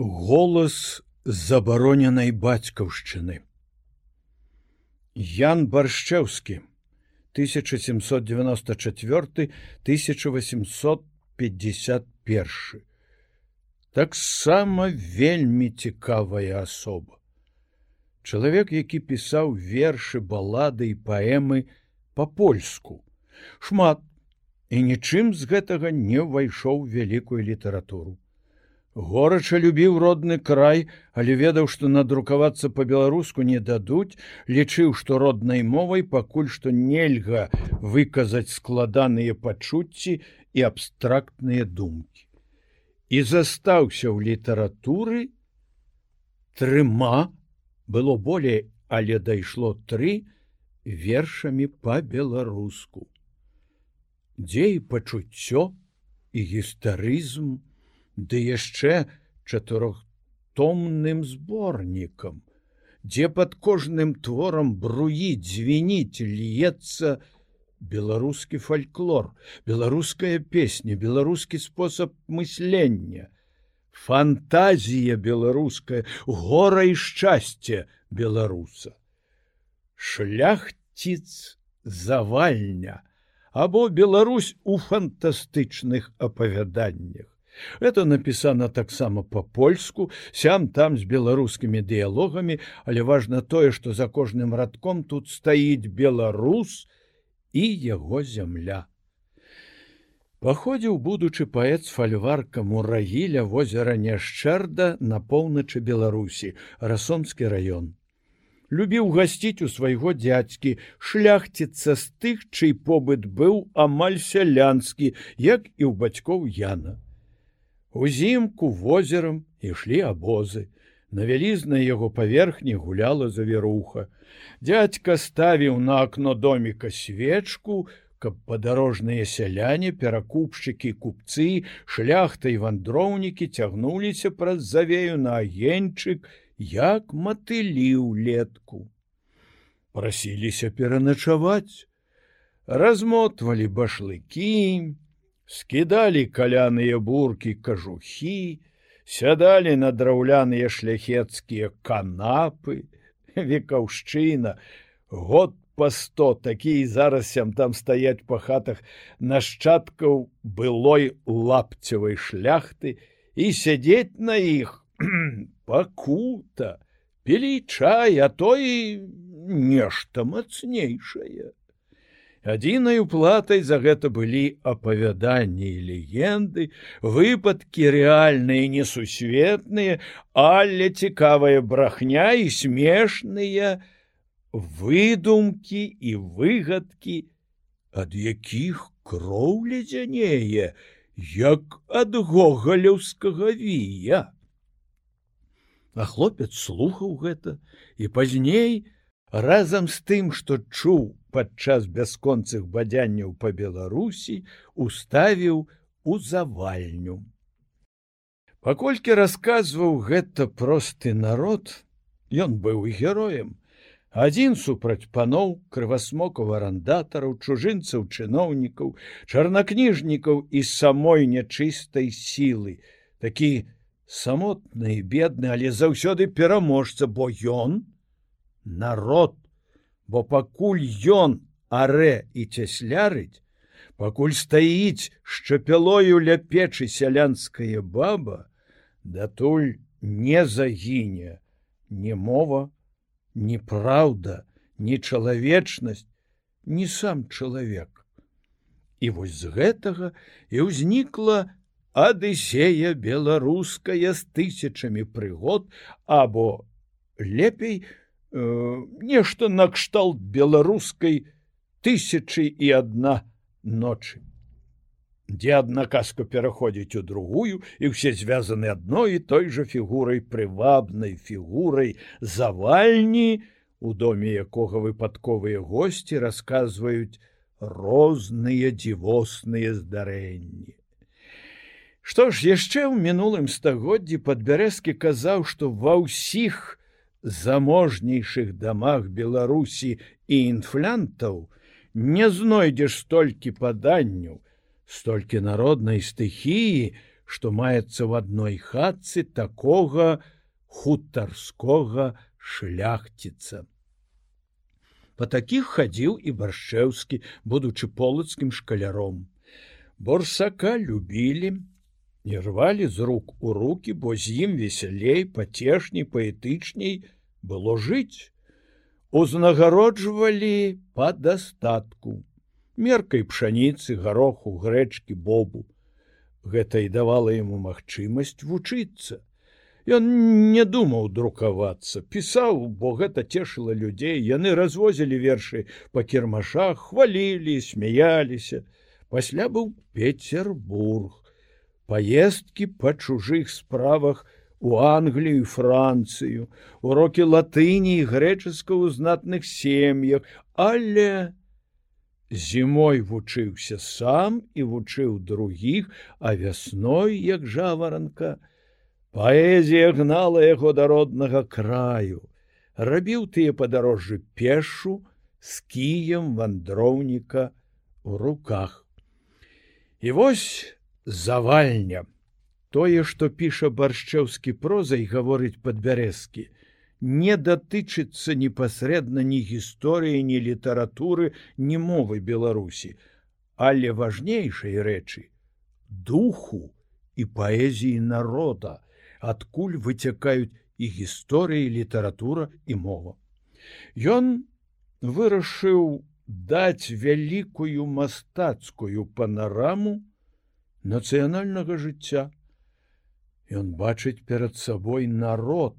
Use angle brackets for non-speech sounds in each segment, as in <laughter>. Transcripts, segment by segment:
голас забароненай бацькаўшчыны. Ян баршчэўскі 1794 1851 таксама вельмі цікавая асоба. Чалавек які пісаў вершы балады і паэмы по-польску шмат. І нічым з гэтага не ўвайшоў вялікую літаратуру Горача любіў родны край, але ведаў, што надрукавацца па-беларуску не дадуць, лічыў, што роднай мовай пакуль што нельга выказаць складаныя пачуцці і абстрактныя думкі. І застаўся ў літаратуры трыма было болей, але дайшло тры вершамі па-беларуску. Дзе і пачуццё і гістарызм, ды яшчэ чатырохтомным зборнікам, дзе пад кожным творам бруіць звініць льецца беларускі фальклор, беларуская песня, беларускі спосаб мыслення, фантазія беларуская, гора і шчасце беларуса. Шляхціц завальня або Беларусь у фантастычных апавяданнях. Это напісана таксама по-польску, сям там з беларускімі дыялогамі, але важна тое, што за кожным радком тут стаіць беларус і яго зямля. Паходзіў будучы паэт фальварка мурагіля возера Няшчарда на поўначы Беларусі, расомскі раён. Любіў гасціць у свайго дзядзькі, шляхціцца з тых, чый побыт быў амаль сялянскі, як і ў бацькоў Яна. Узімку возерам ішлі абозы. На вялізнай яго паверхні гуляла завіруха. Дядька ставіў на акно доміка свечку, каб падарожныя сяляне, перакупшчыкі, купцы, шляхта і вандроўнікі цягнуліся праз завею на агеньчык, як матылі ў летку. Прасіліся пераначаваць, размотвалі башлыкі, скідалі каляныя буркі кажухі, сядалі на драўляныя шляхецкія канапы, <laughs> векаўшчына, год па сто такі зараз сям там стаяць па хатах нашчадкаў былой лапцевай шляхты і сядзець на іх <clears throat> пакута, пілі чай, а то і нешта мацнейшае. Адзінаю платай за гэта былі апавяданні і легенды, выпадкі рэальныя несусветныя, але цікавая брахня і смешныя выдумкі і выгадкі, ад якіх кроў ледзянее, як ад гогалеўскага вія. А хлопец слухаў гэта і пазней, разам з тым, што чуў падчас бясконцых бадзянняў па Беларусі, уставіў у завальню. Паколькі расказваў гэта просты народ, ён быў героем. Адзін супраць паноў, крывасмокаў арандатараў, чужынцаў чыноўнікаў, чарнакніжнікаў і самой нячыстай сілы, такі самотны, бедны, але заўсёды пераможца, бо ён, народ, бо пакуль ён аре і цяслярыць, пакуль стаіць шчапялою ля печы сялянская баба, датуль не загіне не мова, ні праўда, ні чалавечнасць, ні сам чалавек. І вось з гэтага і ўзнікла адысея беларуская з тысячамі прыгод або лепей, нешта накшталт беларускай тысячи і одна ночы. Дзе одна казка пераходзіць у другую і все звязаны адной і той же фігурай прывабнай фігурай завальні у доме якога выпадковыя гости расказваюць розныя дзівосныя здарэнні. Што ж яшчэ ў мінулым стагоддзі падбярэзкі казаў што ва ўсіх заможнейшых дамах беларусі і інфлянтаў не знойдзеш столькі паданняў столькі народнай стыхіі што маецца ў адной хатцы такога хутарскога шляхціца. Па такіх хадзіў і баршчэўскі, будучы полацкім шкаляром. Борсака любілі, не рвалі з рук у руки, бо з ім весялей, пацешней, паэтычней было жыць. Узнагароджвалі па дастатку, меркай пшаніцы, гароху, грэчкі, бобу. Гэта і давала яму магчымасць вучыцца. Ён не думаў друкавацца, пісаў, бо гэта цешыла людзей, яны развозілі вершы па кірмашах, хвалілі, смяяліся. Пасля быў Петербург. Паездкі па чужых справах у Англію, Францыю, урокі латыні і грэчаска ў знатных сем'ях, але зімой вучыўся сам і вучыў другіх, а вясной, як жаваранка, паэзія гнала яго да роднага краю, рабіў тыя падарожжы пешу з кіем вандроўніка у руках. І вось завальня, тое, што піша баршчэўскі прозай гаворыць падбярэзкі, не датычыцца непасрэдна ні гісторыі, ні літаратуры, ні мовы Беларусі, але важнейшай рэчы духу і паэзіі народа, адкуль выцякаюць і гісторыі, літаратура і мова. Ён вырашыў даць вялікую мастацкую панараму нацыянальнага жыцця. Ён бачыць перад сабой народ,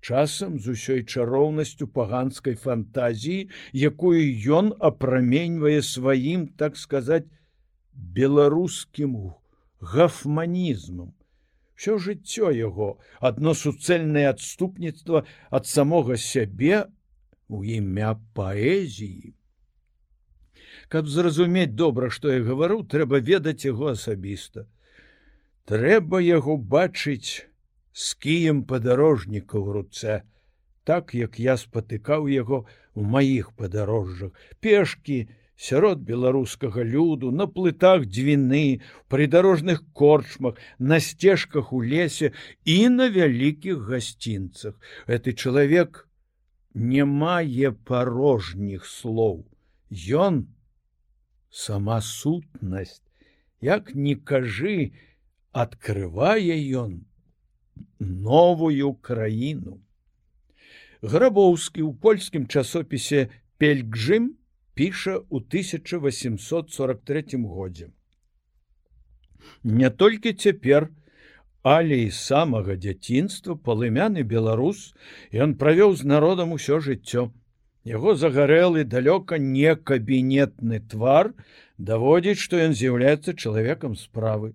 часам з усёй чароўнасцю паганскай фантазіі, якую ён апраменьвае сваім, так сказаць, беларускім гафманізмам. Всё жыццё яго адно суцэльнае адступніцтва ад самога сябе у імя паэзіі. Каб зразумець добра, што я гавару, трэба ведаць яго асабіста. Трэба яго бачыць, з кіем падарожніка ў руцэ, так як я спатыкаў яго у маіх падарожжах, пешкі, сярод беларускага люду, на плытах дзвіны, прыдарожных корчмах, на сцежках у лесе і на вялікіх гасцінцах. Гэты чалавек не мае парожніх слоў. Ён сама сутнасць, як не кажы, открывае ён новую краіну. Грабоўскі ў польскім часопісе Пельгжым піша ў 1843 годзе. Не толькі цяпер, але і самага дзяцінства палымяны беларус ён правёў з народам усё жыццё. Яго загарэлы далёка не кабінетны твар даводзіць, што ён з'яўляецца чалавекам справы.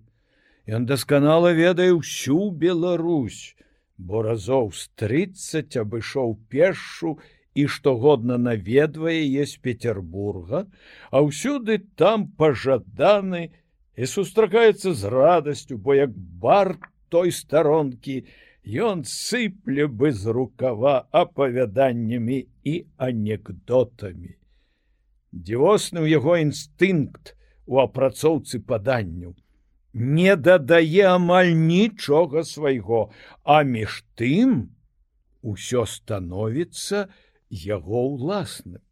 Ён дасканала ведае ўсю Беларусь, бо разоў з 30 абышоў пешшу і штогодна наведвае е з Петербурга, а ўсюды там пажаданы і сустракаецца з радасцю, бо як бар той старонкі, Ён сыпле бы з рукава апавяданнямі і анекдотамі. Дзівосны ў яго інстынкт у апрацоўцы паданняў не дадае амаль нічога свайго, а між тым усё становіцца яго ўласным.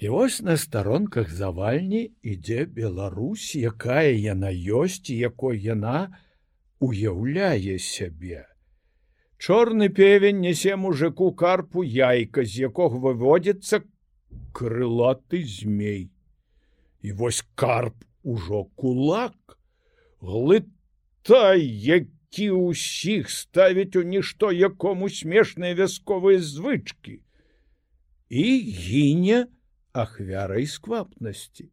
І вось на старонках завальні ідзе Беларусь, якая яна ёсць і якой яна уяўляе сябе. Чорны певень нясе мужику карпу яйка, з якога выводзіцца крылаты змей. І вось карп ужо кулак глытай які ўсіх ставіць у нішто якому смешныя вясковыя звычки і гіне ахвярай сквапнасці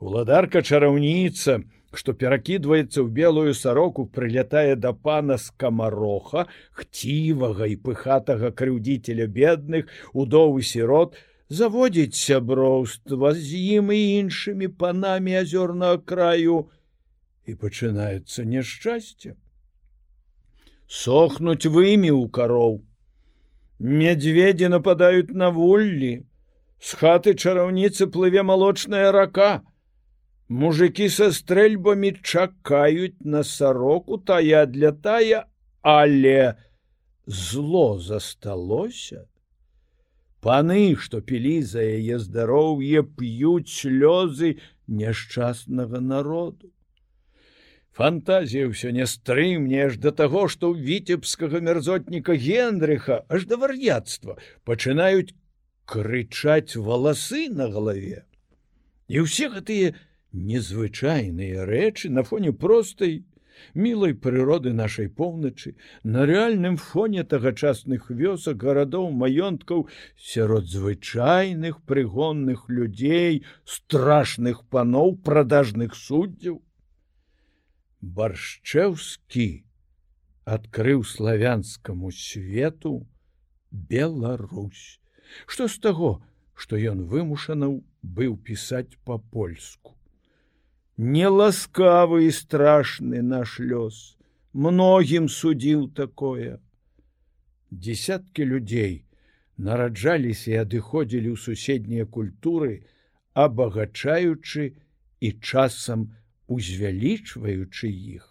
уладарка чараўніца што перакідваецца ў белую сароку прылятае да пана скамароха хцівага і пыхатага крыўдзіцеля бедных удовы сірот заводзіць сяброўства з ім і іншымі панамі азёрнага краю і пачынаецца няшчасце. Сохнуць вымі ў кароў. Мядзведзі нападаюць на вуллі, з хаты чараўніцы плыве малочная рака. Мужики са стрэльбамі чакаюць на сароку тая для тая, але зло засталося. Паны, што пілі за яе здароўе, п'юць слёзы няшчаснага народу. Фантазія ўсё не стрымне аж да таго, што ў віцебскага мерзотніка Генрыха аж да вар'яцтва пачынаюць крычаць валасы на галаве. І ўсе гэтыя незвычайныя рэчы на фоне простай, мілай прыроды нашай поўначы, на рэальным фоне тагачасных вёсак гарадоў маёнткаў сярод звычайных прыгонных людзей, страшных паноў прадажных суддзяў. Баршчэўскі адкрыў славянскаму свету Беларусь. Што з таго, што ён вымушанаў быў пісаць па-польску неласкавы і страшны наш лёс. Многім судзіў такое. Десяткі людзей нараджаліся і адыходзілі ў суседнія культуры абагачаючы і часам узвялічваючы іх.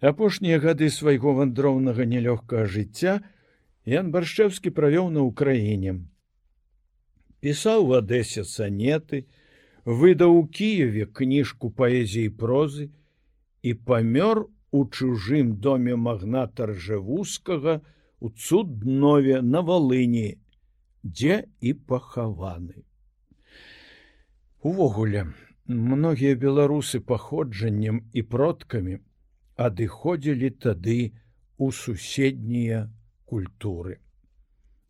Апошнія гады свайго вандроўнага нялёгкага жыцця ян баршчэўскі правёў на ўкраіне пісаў в адэсе санеты выдаў у кіеве кніжку паэзіі прозы і памёр у чужым доме магната ржавускага у цуднове на валыні, дзе і пахаваны. Увогуле, многія беларусы паходжаннем і продкамі адыходзілі тады у суседнія культуры.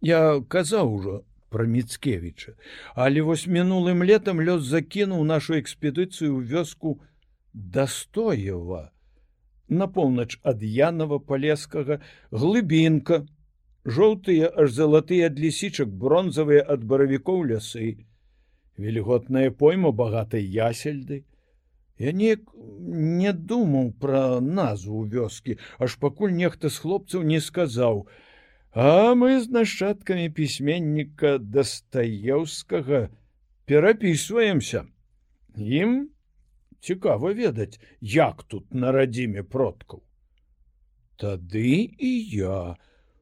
Я казаў ужо про міцкевича але вось мінулым летом лёс закінуў нашу экспедыцыю ў вёску достоева на поўнач ад янова палескага глыбінка жоўтыя аж залатыя ад лісічак бронзавыя ад баравікоў лясы. Вільготная пойма багатай ясельды. Я неяк не думаў пра назву вёскі аж пакуль нехта з хлопцаў не сказаў а мы з нашчадкамі пісьменніка дастаеўскага перапісваемся. Ім цікава ведаць, як тут на радзіме продкаў. Тады і я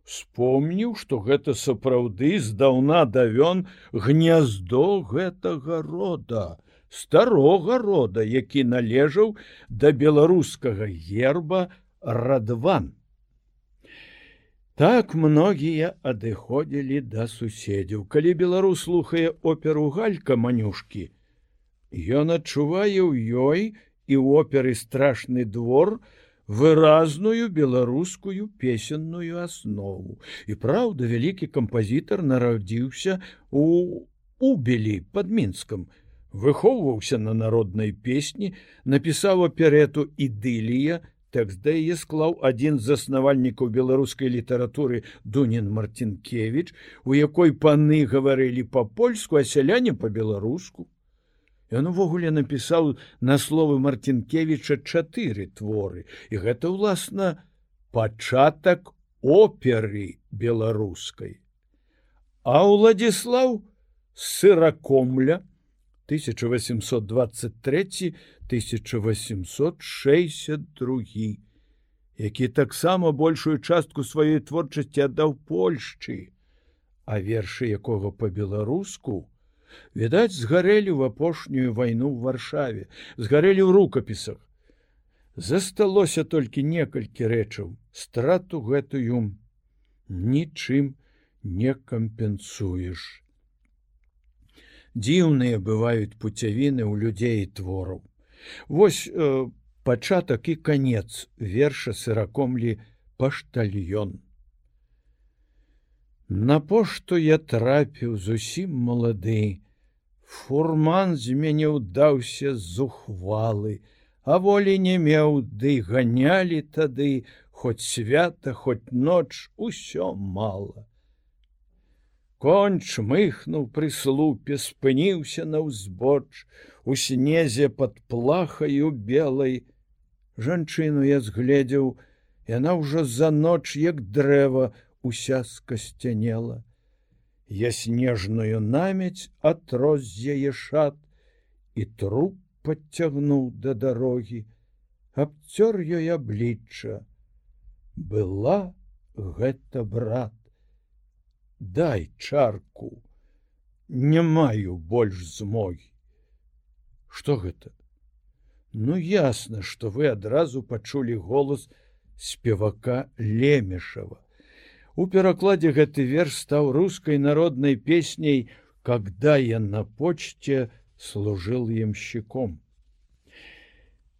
вспомніў, што гэта сапраўды здаўна давён гняздо гэтага рода, старога рода, які належаў да беларускага герба радван. Так многія адыходзілі да суседзяў. Калі беларус слухае оперу галька манюшкі, Ён адчувае ў ёй і ў оперы страшны двор выразную беларускую песенную аснову. І праўда, вялікі кампазітар нарадзіўся у убелі под мінскам, выхоўваўся на народнай песні, напісаў аперету ідылія, тэкст да яе склаў адзін з заснавальнікаў беларускай літаратуры Дунін Марцінкевич, у якой паны гаварылі па-польску, а сяляне па-беларуску. Ён увогуле напісаў на словы Марцінкевіча чатыры творы, і гэта ўласна пачатак оперы беларускай. А ўладзіслаў сыракомля 1823 1862, які таксама большую частку сваёй творчасці аддаў Польшчы, а вершы якога па-беларуску, відаць, згарэлі ў апошнюю вайну ў варшаве, згарэлі ў рукапісах. Засталося толькі некалькі рэчаў, страту гэтую нічым не кампенсуеш. Дзіўныя бываюць пуцявіны ў людзей твораў. Вось э, пачатак і канец верша сыракомлі паштальён. На пошту я трапіў зусім малады. Фурман з мяне ўдаўся зухвалы, а волі не меў, ды ганялі тады, хоць свята, хоць ноч усё мала. Конь чмыхнуў пры слупе, спыніўся на ўзбоч, у снезе под плахаю белой жанчыну я згледзеў яна ўжо за ноч як дрэва уся скасцянела я снежную намець атрос яе шат і труп подцягнуў да дарогі, абцёр ёй аблічча. Была гэта брат. Дай чарку, Не маю больш змогі. Што гэта? Ну ясна, што вы адразу пачулі голас спевака Лемешава. У перакладзе гэты верш стаў рускай народнай песняй, когда я на почце служил ямщиком.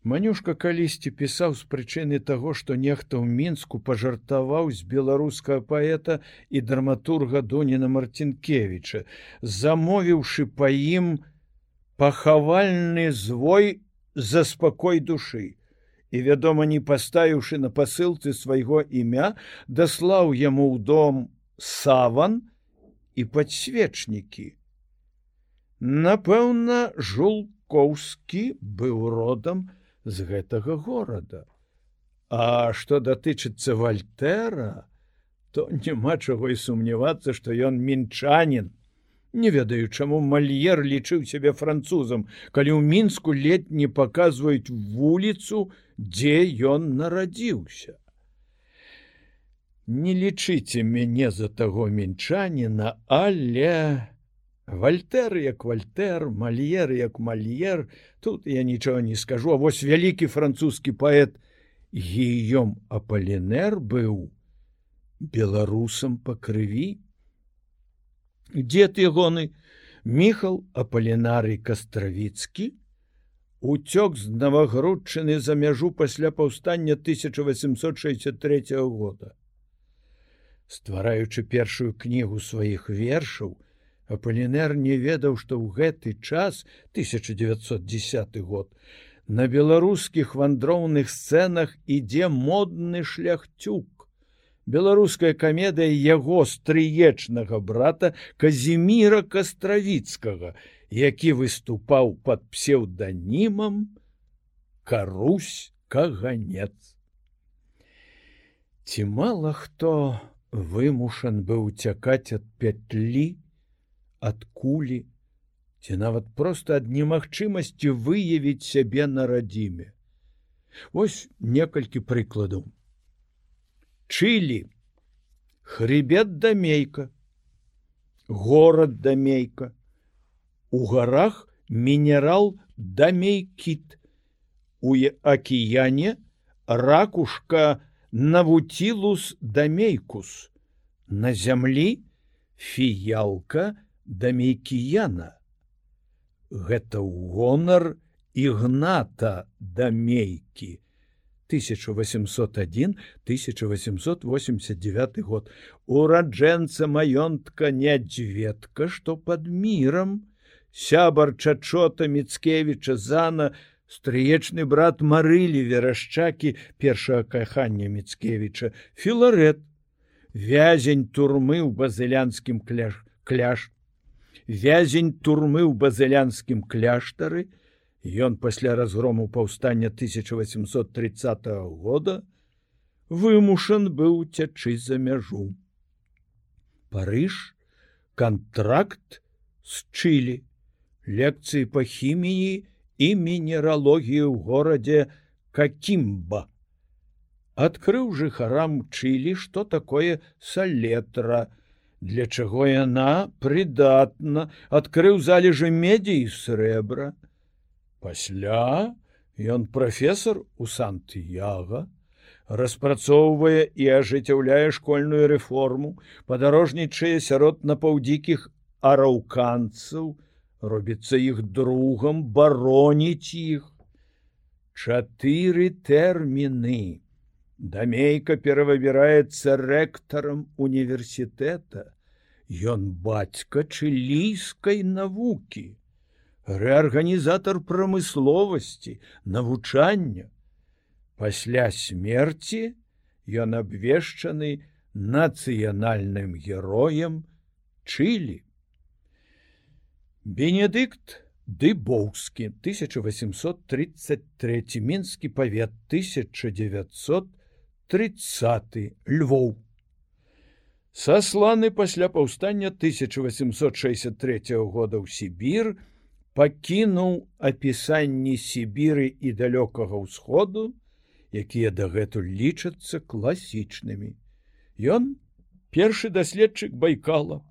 Манюшка калісьці пісаў з прычыны таго, што нехта ў мінску пажартаваў з беларускага паэта і драматурга Доніна Марцінкевіча, замовіўшы па ім пахавальны звой за спакой душы. І, вядома, не паставіўшы на пасылцы свайго імя, даслаў яму ў дом саван і падсвечнікі. Напэўна, жулкоўскі быў родам, з гэтага горада. А што датычыцца вальтера, то няма чаго і сумнявацца, што ён мінчанін. Не ведаю, чаму мальер лічыў сябе французам, калі ў мінску ледь не паказваюць вуліцу, дзе ён нарадзіўся. Не лічыце мяне за таго мінчаніна, але Вальтер як вальтер, мальер як мальер, тут я нічого не скажу, а вось вялікі французскі паэт Гіём Апалінер быў беларусам па крыві. Дед ягоны Міхал Апалінарый Кастравіцкі уцёк з навагрудчыны за мяжу пасля паўстання 1863 года. Ствараючы першую кнігу сваіх вершаў, Апалінер не ведаў, што ў гэты час 1910 год на беларускіх вандроўных сцэнах ідзе модны шляхцюк. Беларуская камедыя яго стрыечнага брата Казіміра Кастравіцкага, які выступаў пад псеўданімам Карусь каганец. Ці мала хто вымушан быў уцякаць ад пятлі, ад кулі ці нават проста ад немагчымасці выявіць сябе на радзіме. Вось некалькі прыкладаў. Чылі, хребет дамейка, горад дамейка, У гарах мінерал дамейкіт, У акіяне ракушка навуцілус дамейкус, На зямлі фіялка, дамейкіяна. Гэта гонар ігната дамейкі 1801-1889 год. Ураджэнца маёнтка нядзведка, што пад мірам, сябар Чачота Мцкевіча Зана, стрыечны брат марылі верашчакі першага кахання Мцкевіча, філарет, вязень турмы ў базылянскім кляж кляж вязень турмы ў базылянскім кляштары, Ён пасля разгрому паўстання 1830 года вымушан быў цячы за мяжу. Парыж, контракт з Чылі, лекцыі па хіміі і мінералогіі ў горадзе Какімба. Адкрыў жыхарам Чылі, што такое салетра, для чаго яна прыдатна адкрыў залежы медзі і срэбра. Пасля ён прафесор у Сант-Яга, распрацоўвае і ажыццяўляе школьную рэформу, падарожнічае сярод напаўдзікіх араўканцаў, робіцца іх другам бароніць іх. Чатыры тэрміны. Дамейка перавыбіраецца рэктарам універсітэта. Ён бацька чылійскай навукі, рэарганізатар прамысловасці, навучання. Пасля смерці ён абвешчаны нацыянальным героем Чылі. Бенедыкт Дыбоўскі 1833 мінскі павет 1900 30 Львоў. Сасланы пасля паўстання 1863 года ў Сібір пакінуў апісанні сібіры і далёкага ўсходу, якія дагэтуль лічацца класічнымі. Ён першы даследчык байкала,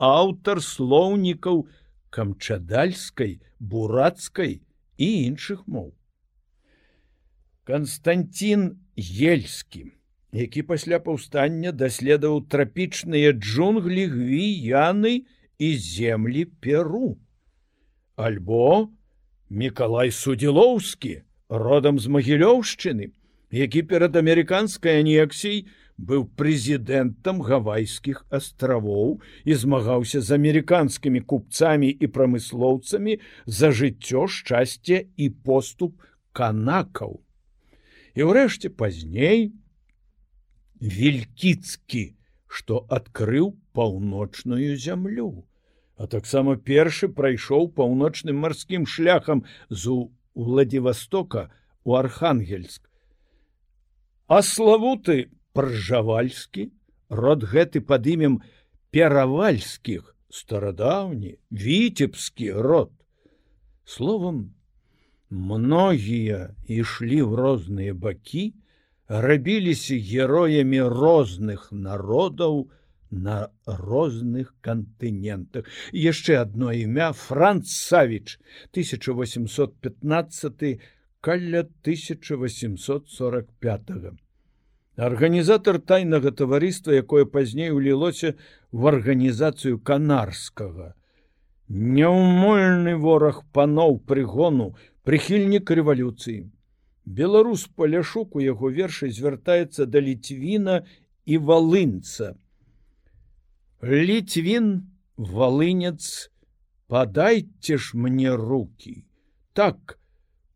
аўтар слоўнікаў камчадальскай, бурацкай і іншых моў. Константин ельскі, які пасля паўстання даследаваў трапічныя джунглі гвіяны і землі перу. Альбо Миколай судзілоўскі, родам з магілёўшчыны, які перад амерыканскай анексій быў прэзідэнтам гавайскіх астравоў і змагаўся з амерыканскімі купцамі і прамыслоўцамі за жыццё шчасце і поступ канакаў і ўрэшце пазней вількіцкі што адкрыў паўночную зямлю а таксама першы прайшоў паўночным марскім шляхам з владивостока у архангельск. А славуты пржавальскі род гэты под імем перавальскіх старадаўні віцебскі род. Словом многія ішлі ў розныя бакі, рабіліся героямі розных народаў на розных кантынентах. Яшчэ одно імя Франц Савіч 1815 каля 1845. -го. Арганізатар тайнага таварыства, якое пазней улілося в арганізацыю канарскага. Няўмольны вораг паноў прыгону прыхільнік рэвалюцыі. Беларус паляшук у яго вершы звяртаецца да ліцвіна і валынца. Ліцвін валынец, падайце ж мне руки. Так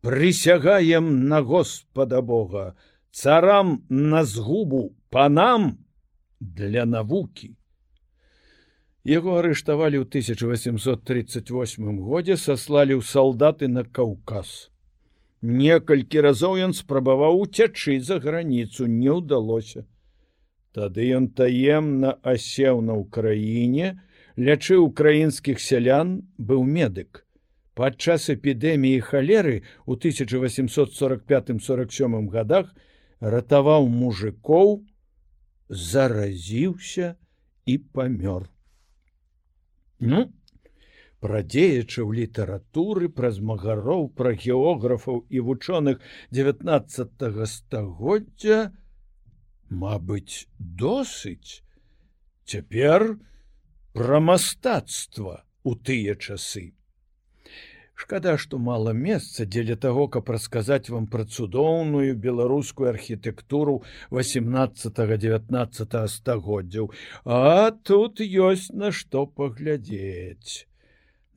прысягаем на Господа Бога, царам на згубу панам для навукі. Яго арыштавалі ў 1838 годзе саслалі ў салдаты на Каўказ. Некалькі разоў ён спрабаваў уцячы за граніцу не ўдалося. Тады ён таемна асеў на ўкраіне, лячы украінскіх сялян быў медык. Падчас эпідэміі халеры ў 1845-47 годах ратаваў мужикоў, заразіўся і памёр. Ну пра дзеячаў літаратуры праз магароў пра географаў і вучоных 19 стагоддзя Мабыць досыць. Цяпер пра мастацтва у тыя часы Шкада, што мала месца дзеля таго, каб расказаць вам пра цудоўную беларускую архітэктуру 18-19 стагоддзяў, А тут ёсць на што паглядзець.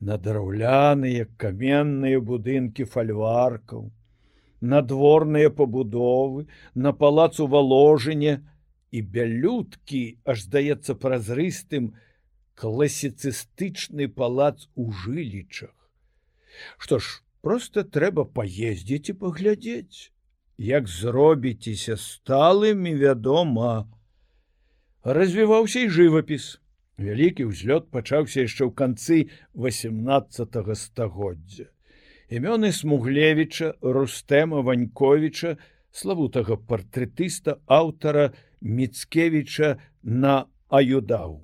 На драўляныя каменныя будынкі фальваркаў, надворныя пабудовы, на палацу валожання і бялюдкі, аж здаецца празрыстым класіцыстычны палац у жылічах. Што ж просто трэба паездзіць і паглядзець як зробіцеся сталымі вядома. Развіваўся і жывапіс. Вялікі ўзлёт пачаўся яшчэ ў канцы 18 стагоддзя. Імёны смуглевіча рустэма ваньковіча славутага партрэтыста аўтара міцкевіча на аюдау.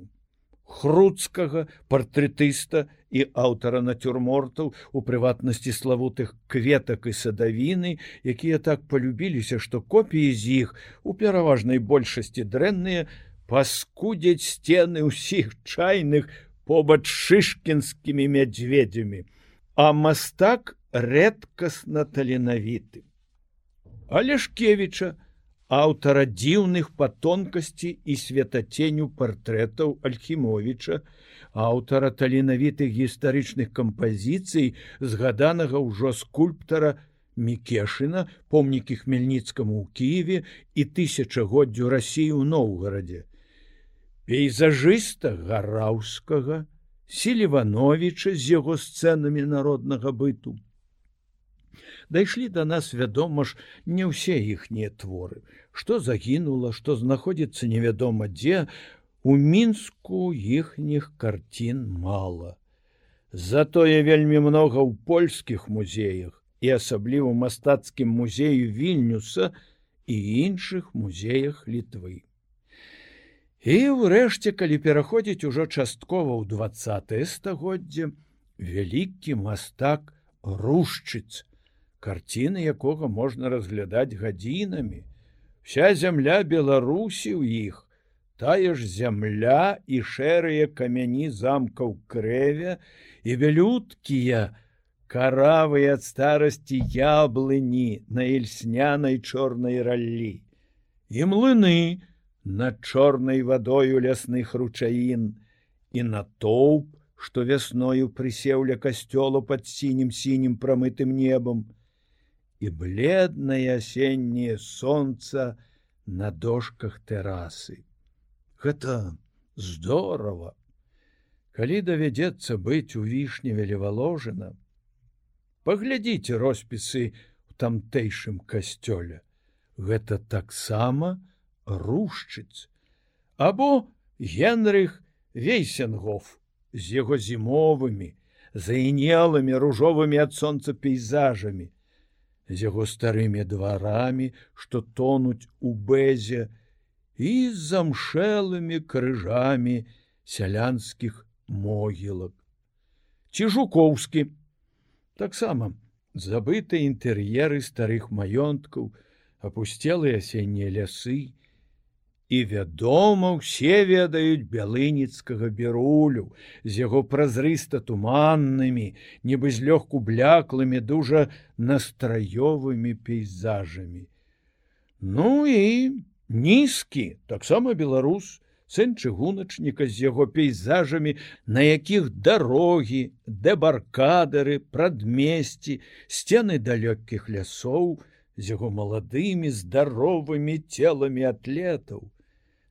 Хруцкага партрэтыста і аўтара нацюрмортаў у прыватнасці славутых кветак і садавіны, якія так полюбіліся, што копіі з іх у пераважнай большасці дрэнныя паскудзяць сцены ўсіх чайных побач шышкінскімі мядзведзямі, а мастак рэдкасна таленавіты. Алешкевіча, аўтара дзіўных па тонкасці і светаценю партрэтаў альхімовіча, аўтара таленавітых гістарычных кампазіцый згаданага ўжо скульптара Мікешына, помнікі хмельніцкаму ў Киеве і тысячагоддзю рассіі ў Ноўгарадзе. Пейзажыста гараўскага, Селівановича з яго сцэнамі народнага быту дайшлі до нас вядома ж не ўсе іхнія творы что загінула что знаходзіцца невядома дзе у мінску іхніх карцін мала Затое вельмі много ў польскіх музеях і асабліва мастацкім музею вільнюса і іншых музеях літвы. І ўрэшце, калі пераходзіць ужо часткова ў двае стагоддзе, вялікі мастак рушчыц, карціны якога можна разглядаць гадзінамі. Вся зямля Беларусі ў іх, тая ж зямля і шэрыя камяні замкаў крэвя і вялюткія, каравыя ад старасці яблыні на ільснянай чорнай раллі. І млыны над чорнай вадою лясных ручаін і натоўп, што вясною прысеўля касцёла пад сінім сінім прамытым небам і бледнае асенняе сонца на дошках тэрасы. Гэта здорово. Калі давядзецца быць у вішні велеваложана, паглядзіце роспісы у тамтэйшым касцёле. Гэта таксама рушчыц. Або Генрых Вейсенгоф з яго зімовымі, заінелымі ружовымі ад сонца пейзажамі, з яго старымі дварамі, што тонуць у бэзе і замшэлымі крыжамі сялянскіх могілак. Ці жукоўскі таксама забыты інтэр'еры старых маёнткаў, апусцелыя асеннія лясы, І вядома, усе ведаюць бялыніцкага берулю з яго празрыста туманнымі, нібы злёгку бляклымі дужа настраёвымі пейзажамі. Ну і нізкі, таксама беларус, сын чыгуначніка з яго пейзажамі, на якіх дарогі, дэбаркадары, прадмесці, сцены далёкіх лясоў, з яго маладымі здаровымі целамі атлетаў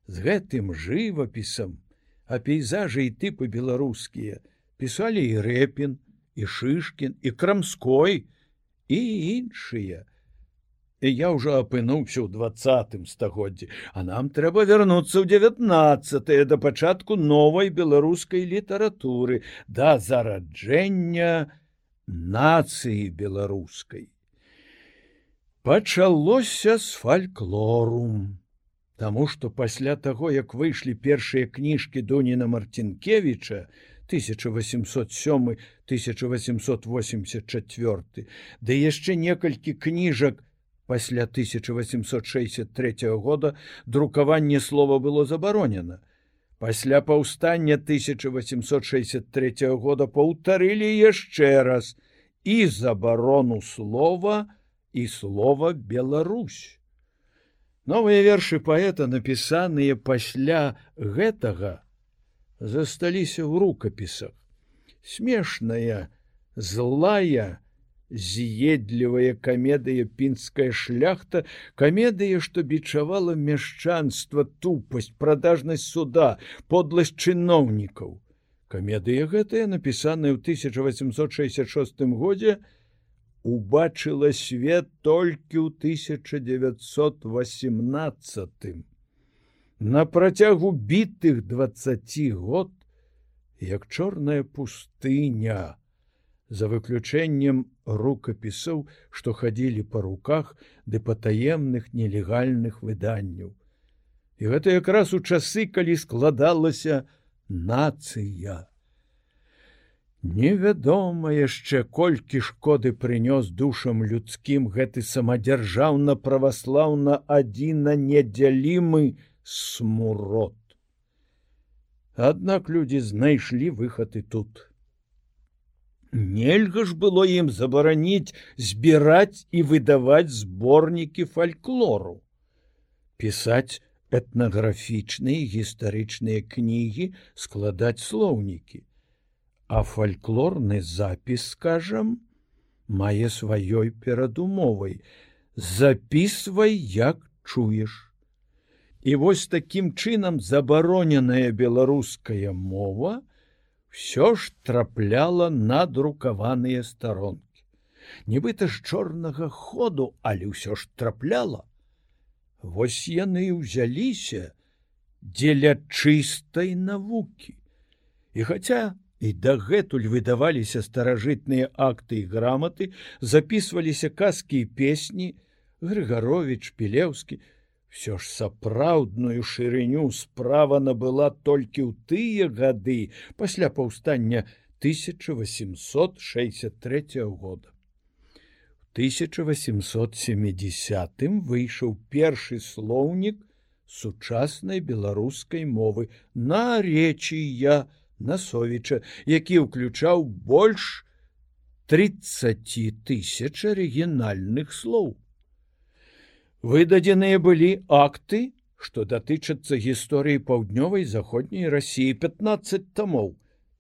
з гэтым жывапісам, а пейзажы і тыпы беларускія пісалі і рэпін, і шышкін, і крамской і іншыя. І я ўжо апынуўся ў двадцатым стагоддзі, а нам трэба вярнуцца ў 19 да пачатку новай беларускай літаратуры да зараджэння нацыі беларускай. Пачалося з фальклорум. Таму што пасля таго, як выйшлі першыя кніжкі Доніна Марцінкевіча 1807-1884, ды яшчэ некалькі кніжак пасля 1863 года друкаванне слова было забаронена. Пасля паўстання 1863 года паўтарылі яшчэ раз і забарону слова і слова Беларусь. Новыя вершы паэта, напісаныя пасля гэтага, засталіся ў рукапісах. Смешная, злая, з'едлівая камедыя пінская шляхта, камедыя, што бичавала мяшчанства, тупасць, прадажнасць суда, подласць чыноўнікаў. Камедыя гэтая, напісаная ў 1866 годзе, убачыла свет толькі ў 1918. На працягу бітых 20 год, як чорная пустыня, за выключэннем рукапісаў, што хадзілі па руках ды патаемных нелегальных выданняў. І гэта якраз у часы, калі складалася нацыя. Невядома яшчэ колькі шкоды прынёс душам людскім гэты самадзяржаўна праваслаўна адзіна недзялімы смурод. Аднак людзі знайшлі выхад і тут. Нельга ж было ім забараніць збіраць і выдаваць зборнікі фальклору, пісаць этнаграфічныя гістарычныя кнігі, складаць слоўнікі. А фальклорны запіс скажам мае сваёй перадумовай. Записывай як чуеш. І вось таким чынам забароненая беларуская мова все ж трапляла на друкаваныя старонкі. Нібыта з чорнага ходу але ўсё ж трапляла вось яны ўзяліся дзеля чыстай навукі. І хаця І дагэтуль выдаваліся старажытныя акты і граматы, записываліся казкі і песні, Грыгарович, Пілеўскі, Всё ж сапраўдную шырыню справа набыла толькі ў тыя гады пасля паўстання 1863 года. 1870 выйшаў першы слоўнік сучаснай беларускай мовы на речі я насовіча, які ўключаў больш 30 тысяч арыгінальных слоў. Выдадзеныя былі акты, што датычацца гісторыі паўднёвай заходняй рассіі 15 тамоў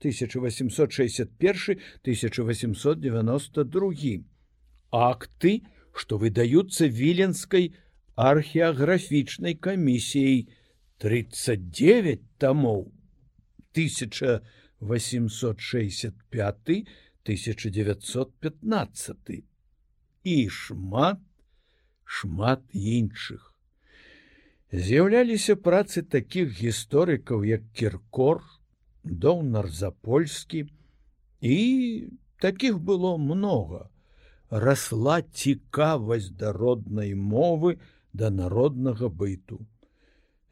1861 1892 акты, што выдаюцца віленскай археаграфічнай камісіяй. 39 тамоў 1865 1915 і шмат шмат іншых. З'яўляліся працы такіх гісторыкаў, як кіркор, доўнар запольскі і такіх было много. Расла цікавасць да роднай мовы да народнага быту.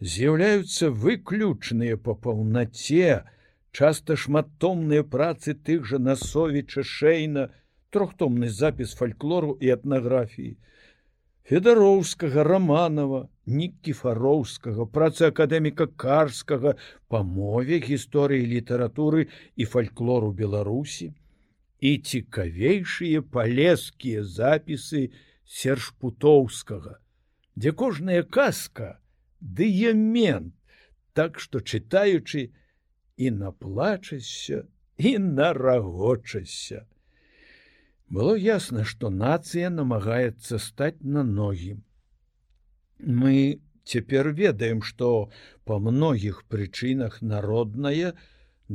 З'яўляюцца выключныя па паўнаце, часта шматтомныя працы тых жа насовіча шейна, трохтомны запіс фальклору і этнаграфіі, федароўскага романова нікіфароўскага працы акадэміка карскага па мове гісторыі літаратуры і фальклору беларусі. І цікавейшыя палескія запісы сержпутоўскага дзе кожная казка дыямент так што чытаючы і наплачася і нарагочася было ясно что нацыя намагаецца стаць на ногі. Мы цяпер ведаем что по многіх прычынах народная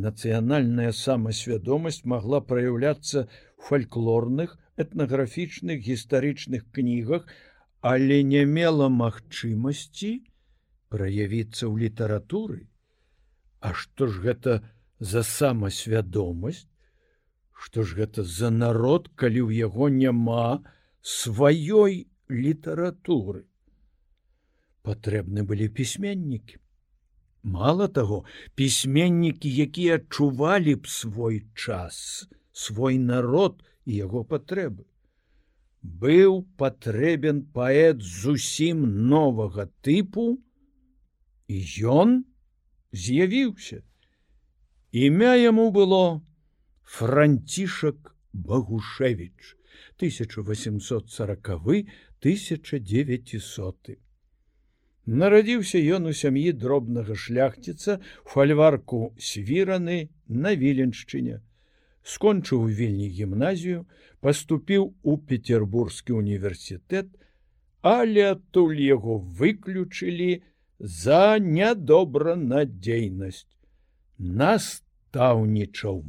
нацыянальная самасвядомасць могла проявляться фальклорных этнаграфічных гістарычных кнігах але не мела магчымасці праявіцца ў літаратуры. А што ж гэта за самасвядомасць Што ж гэта за народ, калі ў яго няма сваёй літаратуры. Патрэбны былі пісьменнікі. Мала таго, пісьменнікі, якія адчувалі б свой час, свой народ і яго патрэбы. Быў патрэбен паэт зусім новага тыпу, і ён з'явіўся. Імя яму было францішак багушевич 1840 1900 нарадзіўся ён у сям'і дробнага шляхціца фальварку свіраны на віленшчыне. Скончыў вільні гімназію паступіў у петербургскі універсітэт але адтуль яго выключылі за нядобранадзейнасць. Настаўнічаў